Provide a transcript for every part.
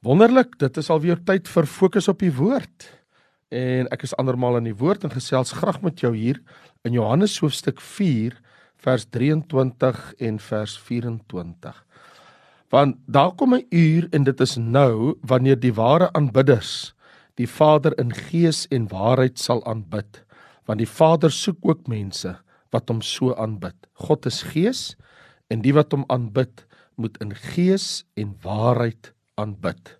Wonderlik, dit is alweer tyd vir fokus op die woord. En ek is andermal in die woord en gesels graag met jou hier in Johannes hoofstuk 4 vers 23 en vers 24. Want daar kom 'n uur en dit is nou wanneer die ware aanbidders die Vader in gees en waarheid sal aanbid, want die Vader soek ook mense wat hom so aanbid. God is gees en die wat hom aanbid, moet in gees en waarheid aanbid.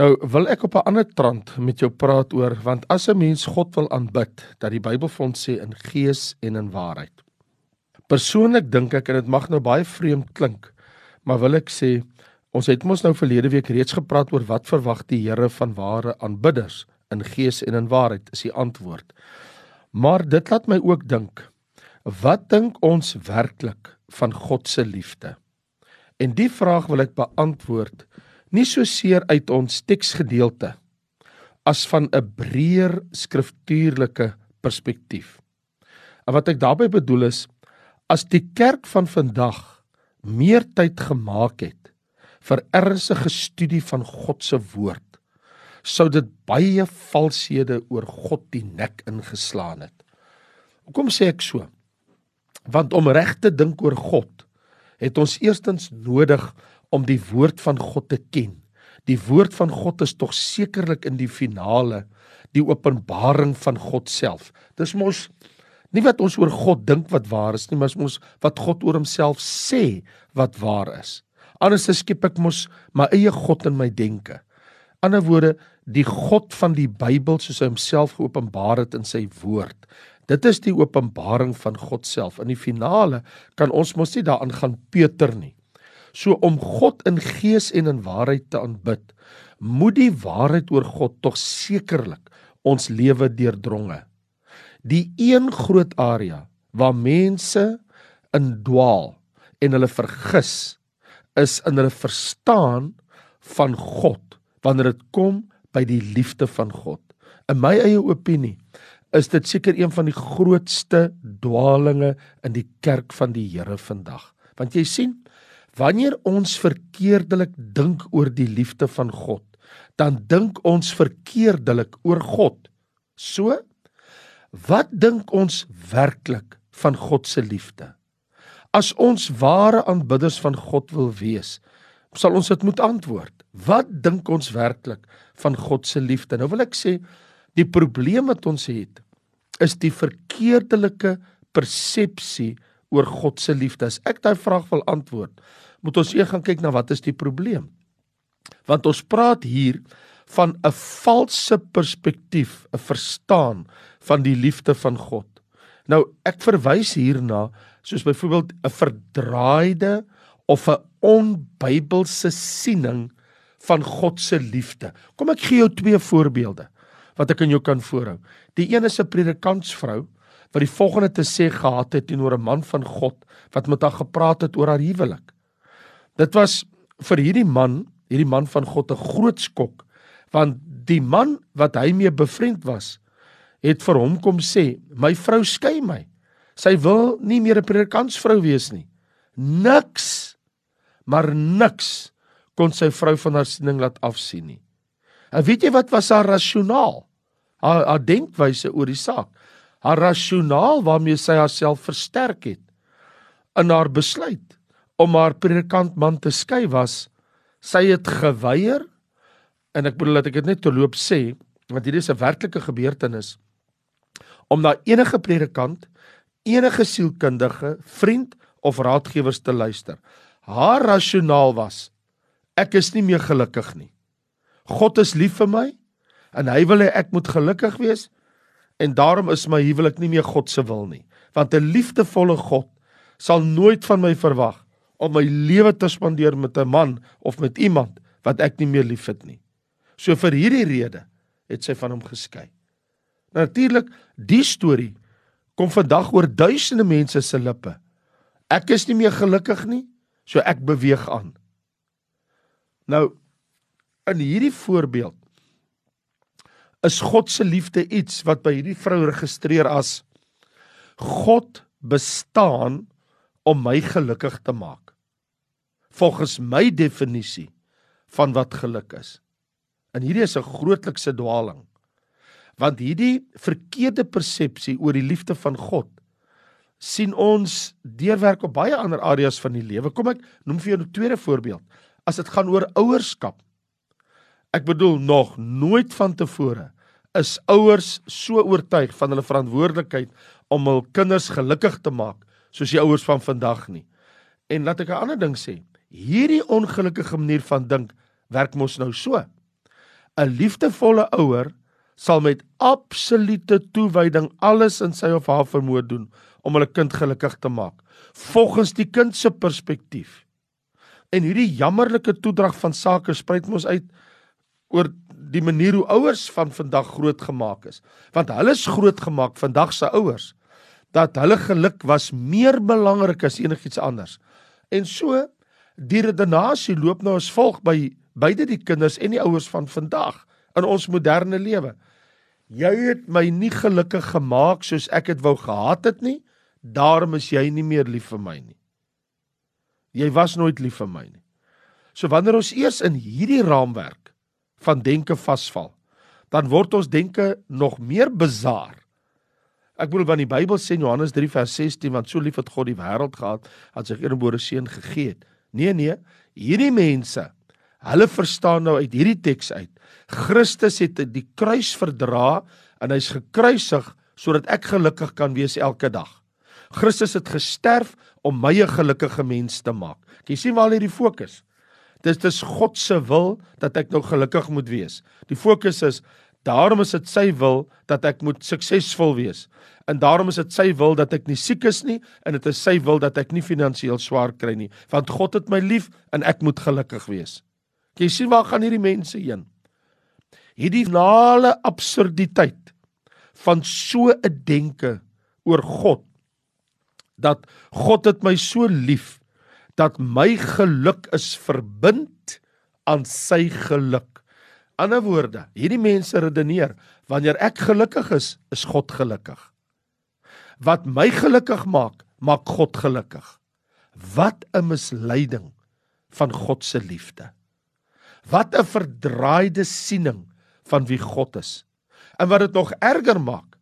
Nou wil ek op 'n ander trant met jou praat oor want as 'n mens God wil aanbid, dat die Bybel vir ons sê in gees en in waarheid. Persoonlik dink ek en dit mag nou baie vreemd klink, maar wil ek sê ons het mos nou verlede week reeds gepraat oor wat verwag die Here van ware aanbidders in gees en in waarheid is die antwoord. Maar dit laat my ook dink, wat dink ons werklik van God se liefde? En die vraag wil ek beantwoord nie so seer uit ons teksgedeelte as van 'n breër skriftuurlike perspektief. En wat ek daarmee bedoel is as die kerk van vandag meer tyd gemaak het vir ernstige studie van God se woord, sou dit baie valshede oor God die nek ingeslaan het. Hoekom sê ek so? Want om reg te dink oor God, het ons eerstens nodig om die woord van God te ken. Die woord van God is tog sekerlik in die finale die openbaring van God self. Dis mos nie wat ons oor God dink wat waar is nie, maar mos wat God oor homself sê wat waar is. Anders skep ek mos my eie God in my denke. Ander woorde, die God van die Bybel soos hy homself geopenbaar het in sy woord. Dit is die openbaring van God self. In die finale kan ons mos nie daaraan gaan Peter nie. So om God in gees en in waarheid te aanbid, moet die waarheid oor God tog sekerlik ons lewe deurdronge. Die een groot area waar mense in dwaal en hulle vergis is in hulle verstaan van God wanneer dit kom by die liefde van God. In my eie opinie is dit seker een van die grootste dwaalinge in die kerk van die Here vandag. Want jy sien, Wanneer ons verkeerdelik dink oor die liefde van God, dan dink ons verkeerdelik oor God. So, wat dink ons werklik van God se liefde? As ons ware aanbidders van God wil wees, sal ons dit moet antwoord. Wat dink ons werklik van God se liefde? Nou wil ek sê, die probleem wat ons het, is die verkeerdelike persepsie oor God se liefde. As ek daai vraag wil antwoord, moet ons eers gaan kyk na wat is die probleem. Want ons praat hier van 'n valse perspektief, 'n verstaan van die liefde van God. Nou ek verwys hierna soos byvoorbeeld 'n verdraaide of 'n onbybelse siening van God se liefde. Kom ek gee jou twee voorbeelde wat ek aan jou kan voorhou. Die een is 'n predikantsvrou wat die volgende te sê gehad het teenoor 'n man van God wat met haar gepraat het oor haar huwelik. Dit was vir hierdie man, hierdie man van God 'n groot skok, want die man wat hy mee bevriend was, het vir hom kom sê, "My vrou skei my. Sy wil nie meer 'n predikantsvrou wees nie." Niks. Maar niks kon sy vrou van haar siening laat afsien nie. En weet jy wat was haar rasionaal? Haar, haar denkwyse oor die saak. Haar rasionaal waarmee sy haarself versterk het in haar besluit om haar predikantman te skei was sy het geweier en ek bedoel dat ek dit net terloop sê want hierdie is 'n werklike gebeurtenis om na enige predikant enige sielkundige vriend of raadgewers te luister haar rasionaal was ek is nie meer gelukkig nie God is lief vir my en hy wil hê ek moet gelukkig wees en daarom is my huwelik nie meer God se wil nie want 'n liefdevolle God sal nooit van my verwag om my lewe te spandeer met 'n man of met iemand wat ek nie meer liefhet nie. So vir hierdie rede het sy van hom geskei. Natuurlik, die storie kom vandag oor duisende mense se lippe. Ek is nie meer gelukkig nie, so ek beweeg aan. Nou in hierdie voorbeeld is God se liefde iets wat by hierdie vrou registreer as God bestaan om my gelukkig te maak volgens my definisie van wat geluk is. En hierdie is 'n grootlikse dwaaling. Want hierdie verkeerde persepsie oor die liefde van God sien ons deurwerk op baie ander areas van die lewe. Kom ek noem vir jou 'n tweede voorbeeld. As dit gaan oor ouerskap. Ek bedoel nog nooit van tevore is ouers so oortuig van hulle verantwoordelikheid om hul kinders gelukkig te maak soos die ouers van vandag nie. En laat ek 'n ander ding sê. Hierdie ongelukkige manier van dink werk mos nou so. 'n Liefdevolle ouer sal met absolute toewyding alles in sy of haar vermoë doen om hulle kind gelukkig te maak volgens die kind se perspektief. En hierdie jammerlike toedrag van sake spruit mos uit oor die manier hoe ouers van vandag grootgemaak is. Want hulle is grootgemaak vandag se ouers dat hulle geluk was meer belangrik as enigiets anders. En so die redenasie loop nou as volg by beide die kinders en die ouers van vandag in ons moderne lewe. Jy het my nie gelukkig gemaak soos ek dit wou gehad het nie, daarom is jy nie meer lief vir my nie. Jy was nooit lief vir my nie. So wanneer ons eers in hierdie raamwerk van denke vasval, dan word ons denke nog meer bizar. Ek bedoel want die Bybel sê in Johannes 3 vers 16 want so lief het God die wêreld gehad dat sy eniggebore seun gegee het. Nee nee, hierdie mense, hulle verstaan nou uit hierdie teks uit. Christus het die kruis verdra en hy's gekruisig sodat ek gelukkig kan wees elke dag. Christus het gesterf om my 'n gelukkige mens te maak. Jy sien waar lê die fokus? Dis dis God se wil dat ek nou gelukkig moet wees. Die fokus is daarom is dit sy wil dat ek moet suksesvol wees. En daarom is dit sy wil dat ek nie siek is nie en dit is sy wil dat ek nie finansiëel swaar kry nie, want God het my lief en ek moet gelukkig wees. Jy sien waar gaan hierdie mense heen? Hierdie nale absurditeit van so 'n denke oor God dat God het my so lief dat my geluk is verbind aan sy geluk. Ander woorde, hierdie mense redeneer, wanneer ek gelukkig is, is God gelukkig. Wat my gelukkig maak, maak God gelukkig. Wat 'n misleiding van God se liefde. Wat 'n verdraaide siening van wie God is. En wat dit nog erger maak,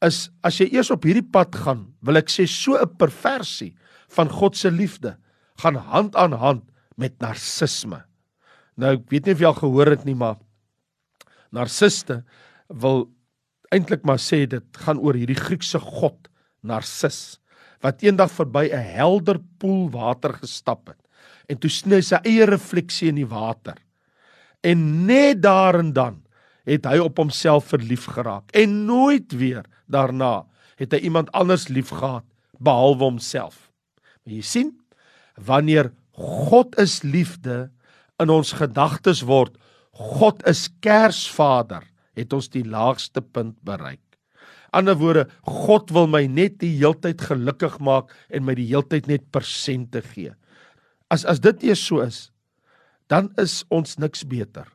is as jy eers op hierdie pad gaan, wil ek sê so 'n perversie van God se liefde gaan hand aan hand met narcisme. Nou ek weet nie of jy al gehoor het nie, maar narciste wil eintlik maar sê dit gaan oor hierdie Griekse god Narcis wat eendag verby 'n helder poel water gestap het en toe sny sy eie refleksie in die water. En net daar en dan het hy op homself verlief geraak en nooit weer daarna het hy iemand anders liefgehad behalwe homself. Maar jy sien, wanneer God is liefde in ons gedagtes word, God is Kersvader, het ons die laagste punt bereik. Ander woorde, God wil my net die heeltyd gelukkig maak en my die heeltyd net persente gee. As as dit eers so is, dan is ons niks beter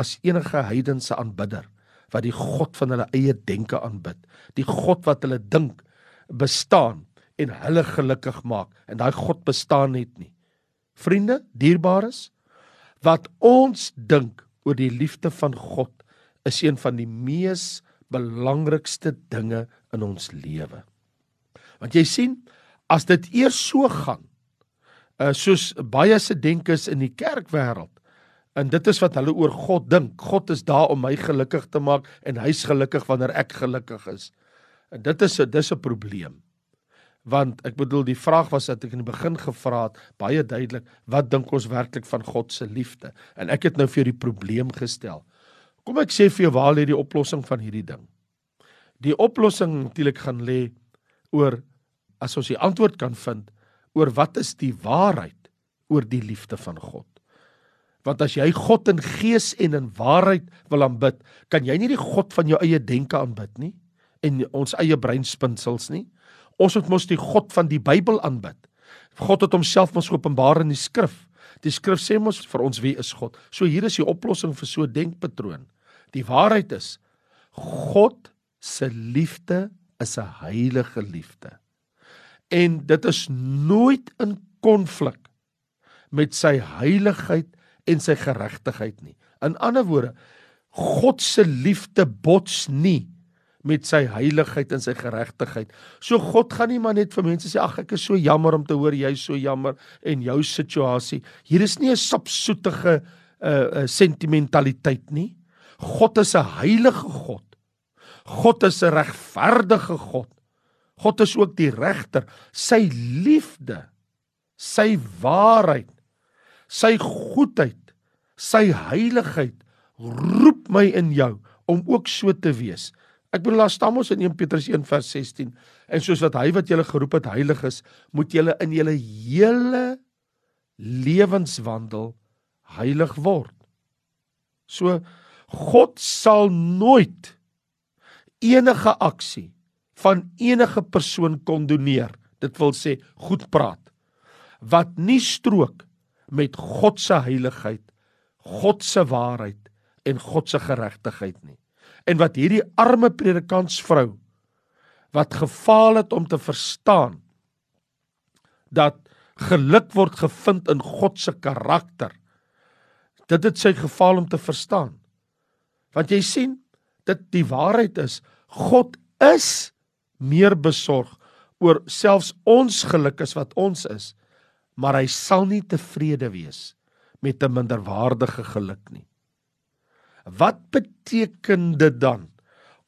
as enige heidense aanbidder wat die god van hulle eie denke aanbid, die god wat hulle dink bestaan en hulle gelukkig maak en daai god bestaan net nie. Vriende, dierbares, wat ons dink oor die liefde van God is een van die mees belangrikste dinge in ons lewe. Want jy sien, as dit eers so gaan, uh, soos baie se denkes in die kerkwêreld, en dit is wat hulle oor God dink, God is daar om my gelukkig te maak en hy's gelukkig wanneer ek gelukkig is. En dit is 'n dis 'n probleem want ek bedoel die vraag was dat ek in die begin gevra het baie duidelik wat dink ons werklik van God se liefde? En ek het nou vir die probleem gestel. Kom ek sê vir jou waar lê die oplossing van hierdie ding? Die oplossing natuurlik gaan lê oor as ons die antwoord kan vind oor wat is die waarheid oor die liefde van God? Want as jy God in gees en in waarheid wil aanbid kan jy nie die God van jou eie denke aanbid nie en ons eie breinspinsels nie Ons moet mos die God van die Bybel aanbid. God het homself mos geopenbaar in die skrif. Die skrif sê mos vir ons wie is God. So hier is die oplossing vir so 'n denkpatroon. Die waarheid is God se liefde is 'n heilige liefde. En dit is nooit in konflik met sy heiligheid en sy geregtigheid nie. In ander woorde, God se liefde bots nie met sy heiligheid en sy geregtigheid. So God gaan nie maar net vir mense sê ag ek is so jammer om te hoor jy so jammer en jou situasie. Hier is nie 'n sapsoetige uh, uh sentimentaliteit nie. God is 'n heilige God. God is 'n regverdige God. God is ook die regter. Sy liefde, sy waarheid, sy goedheid, sy heiligheid roep my in jou om ook so te wees. Ek bedoel daar staan ons in 1 Petrus 1 vers 16 en soos wat hy wat julle geroep het heilig is, moet julle in julle hele lewenswandel heilig word. So God sal nooit enige aksie van enige persoon kondoneer. Dit wil sê goed praat wat nie strook met God se heiligheid, God se waarheid en God se geregtigheid nie en wat hierdie arme predikantsvrou wat gefaal het om te verstaan dat geluk word gevind in God se karakter. Dit het sy gefaal om te verstaan. Want jy sien, dit die waarheid is God is meer besorg oor selfs ons geluk as wat ons is, maar hy sal nie tevrede wees met 'n minderwaardige geluk nie. Wat beteken dit dan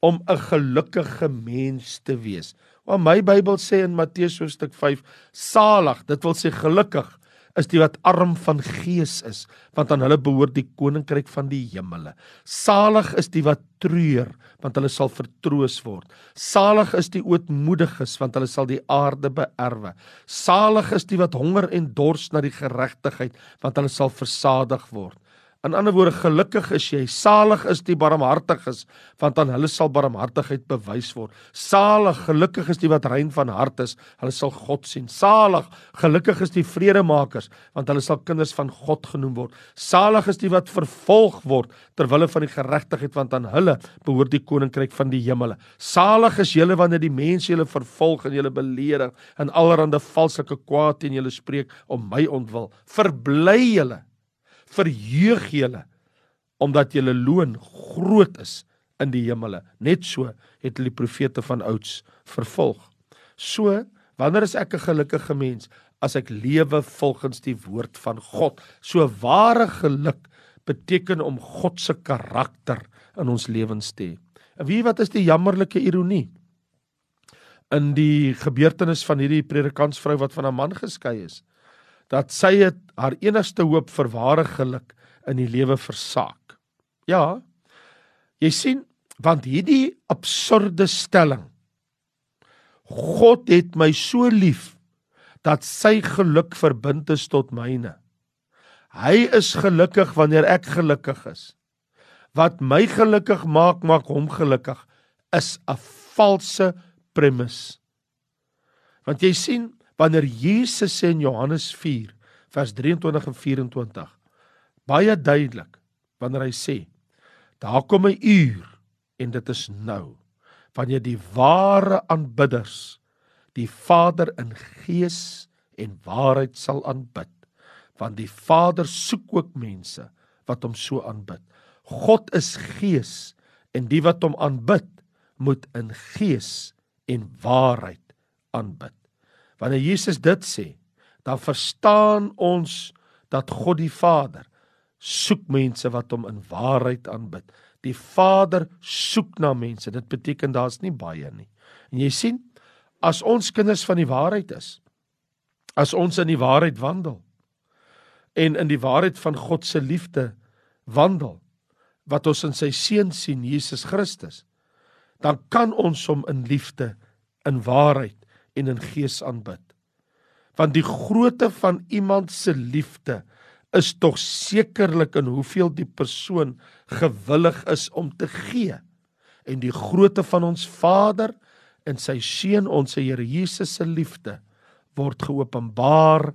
om 'n gelukkige mens te wees? Want my Bybel sê in Matteus hoofstuk 5, salig, dit wil sê gelukkig is die wat arm van gees is, want aan hulle behoort die koninkryk van die hemele. Salig is die wat treur, want hulle sal vertroos word. Salig is die ootmoediges, want hulle sal die aarde beerwe. Salig is die wat honger en dors na die geregtigheid, want hulle sal versadig word. In ander woorde, gelukkig is jy, salig is die barmhartiges, want aan hulle sal barmhartigheid bewys word. Salig, gelukkig is die wat rein van hart is, hulle sal God sien. Salig, gelukkig is die vredemakers, want hulle sal kinders van God genoem word. Salig is die wat vervolg word ter wille van die geregtigheid, want aan hulle behoort die koninkryk van die hemele. Salig is julle wanneer die mense julle vervolg en julle beledig en allerlei valse kwaad teen julle spreek om my ontwil. Verbly julle verheug julle omdat julle loon groot is in die hemele. Net so het hulle die profete van ouds vervolg. So, wanneer is ek 'n gelukkige mens as ek lewe volgens die woord van God? So ware geluk beteken om God se karakter in ons lewens te hê. En wie wat is die jammerlike ironie? In die gebeurtenis van hierdie predikantsvrou wat van 'n man geskei is, dat sy het haar enigste hoop vir ware geluk in die lewe versaak. Ja. Jy sien, want hierdie absurde stelling God het my so lief dat sy geluk verbind is tot myne. Hy is gelukkig wanneer ek gelukkig is. Wat my gelukkig maak, maak hom gelukkig is 'n valse premis. Want jy sien, wanneer Jesus sê in Johannes 4 vers 23 en 24 baie duidelik wanneer hy sê daar kom 'n uur en dit is nou wanneer die ware aanbidders die Vader in gees en waarheid sal aanbid want die Vader soek ook mense wat hom so aanbid. God is gees en die wat hom aanbid moet in gees en waarheid aanbid Wanneer Jesus dit sê, dan verstaan ons dat God die Vader soek mense wat hom in waarheid aanbid. Die Vader soek na mense. Dit beteken daar's nie baie nie. En jy sien, as ons kinders van die waarheid is, as ons in die waarheid wandel en in die waarheid van God se liefde wandel, wat ons in sy seun sien Jesus Christus, dan kan ons hom in liefde in waarheid en in gees aanbid. Want die grootte van iemand se liefde is tog sekerlik in hoeveel die persoon gewillig is om te gee. En die grootte van ons Vader en sy seun ons Here Jesus se liefde word geopenbaar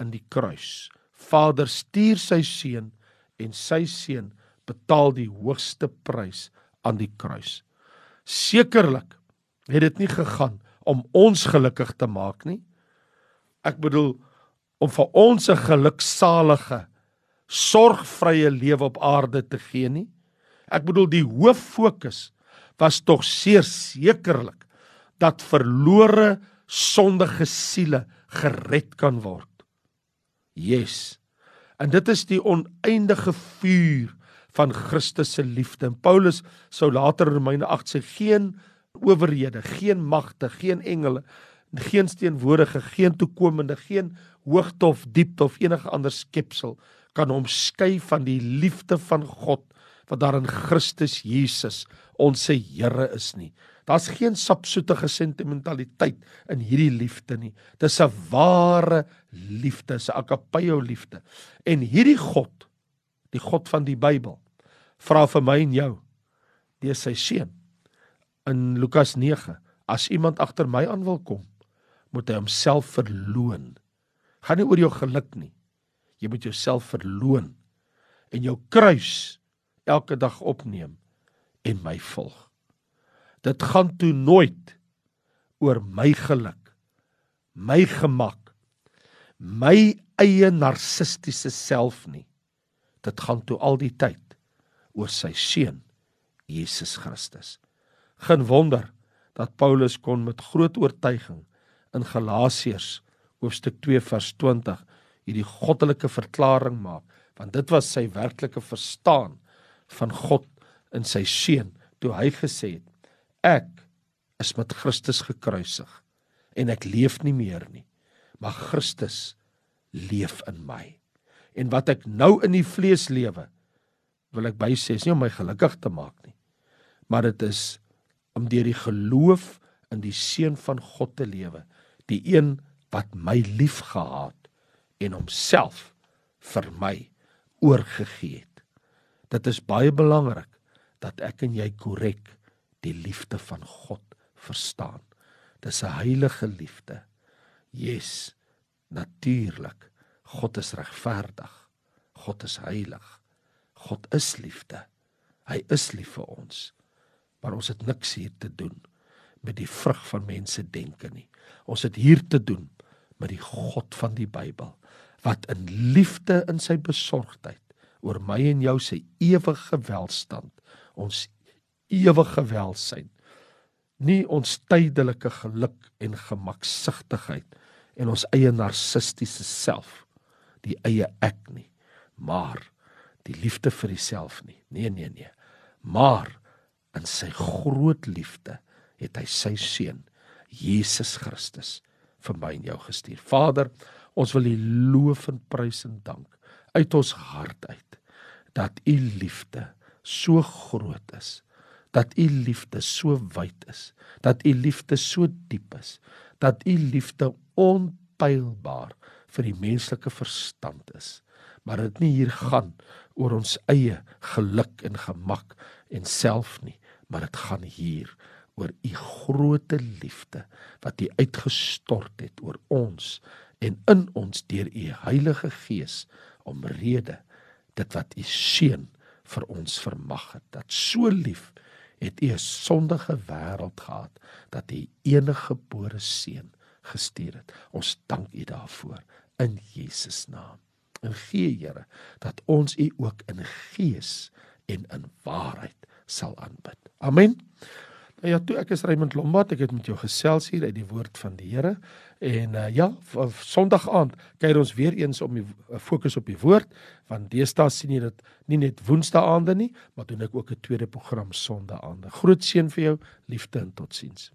in die kruis. Vader stuur sy seun en sy seun betaal die hoogste prys aan die kruis. Sekerlik het dit nie gegaan om ons gelukkig te maak nie. Ek bedoel om vir ons 'n geluksalige sorgvrye lewe op aarde te gee nie. Ek bedoel die hoof fokus was tog sekerlik dat verlore sondige siele gered kan word. Yes. En dit is die oneindige vuur van Christus se liefde. En Paulus sou later in Romeine 8 sê geen owerhede, geen magte, geen engele, geen teenwoordige, geen toekomende, geen hoogte of diepte of enige ander skepsel kan hom skei van die liefde van God wat daar in Christus Jesus ons se Here is nie. Daar's geen sapsoetige sentimentaliteit in hierdie liefde nie. Dis 'n ware liefde, 'n agapeo liefde. En hierdie God, die God van die Bybel, vra vir my en jou deur sy seun in Lukas 9, as iemand agter my aan wil kom, moet hy homself verloon. Gaan nie oor jou geluk nie. Jy moet jouself verloon en jou kruis elke dag opneem en my volg. Dit gaan toe nooit oor my geluk, my gemak, my eie narcistiese self nie. Dit gaan toe al die tyd oor sy seun Jesus Christus. Geen wonder dat Paulus kon met groot oortuiging in Galasiërs hoofstuk 2 vers 20 hierdie goddelike verklaring maak, want dit was sy werklike verstaan van God in sy seun toe hy gesê het Ek is met Christus gekruisig en ek leef nie meer nie, maar Christus leef in my. En wat ek nou in die vlees lewe, wil ek by sê, is nie om my gelukkig te maak nie, maar dit is om deur die geloof in die seun van God te lewe, die een wat my liefgehad en homself vir my oorgegee het. Dit is baie belangrik dat ek en jy korrek die liefde van God verstaan. Dis 'n heilige liefde. Yes, natuurlik. God is regverdig. God is heilig. God is liefde. Hy is lief vir ons. Maar ons het niks hier te doen met die vrug van mense denke nie. Ons het hier te doen met die God van die Bybel wat in liefde in sy besorgdheid oor my en jou se ewige welstand ons ewige welsyn nie ons tydelike geluk en gemaksigtigheid en ons eie narcistiese self die eie ek nie maar die liefde vir jouself nie nee nee nee maar in sy groot liefde het hy sy seun Jesus Christus vir my en jou gestuur Vader ons wil U loof en prys en dank uit ons hart uit dat U liefde so groot is dat u liefde so wyd is, dat u liefde so diep is, dat u liefde onpylbaar vir die menslike verstand is. Maar dit nie hier gaan oor ons eie geluk en gemak en self nie, maar dit gaan hier oor u groote liefde wat u uitgestort het oor ons en in ons deur u Heilige Gees omrede dit wat u seun vir ons vermag het dat so lief het U 'n sondige wêreld gehad dat U enige gebore seun gestuur het. Ons dank U daarvoor in Jesus naam. En gee Here dat ons U ook in gees en in waarheid sal aanbid. Amen. Nou ja, toe ek is Raymond Lombard, ek het met jou gesels hier uit die woord van die Here en uh, ja, Sondag aand kyk ons weer eens om die uh, fokus op die woord want deesdae sien jy dit nie net Woensdae aande nie, maar doen ek ook 'n tweede program Sondag aande. Groot seën vir jou, liefde en totsiens.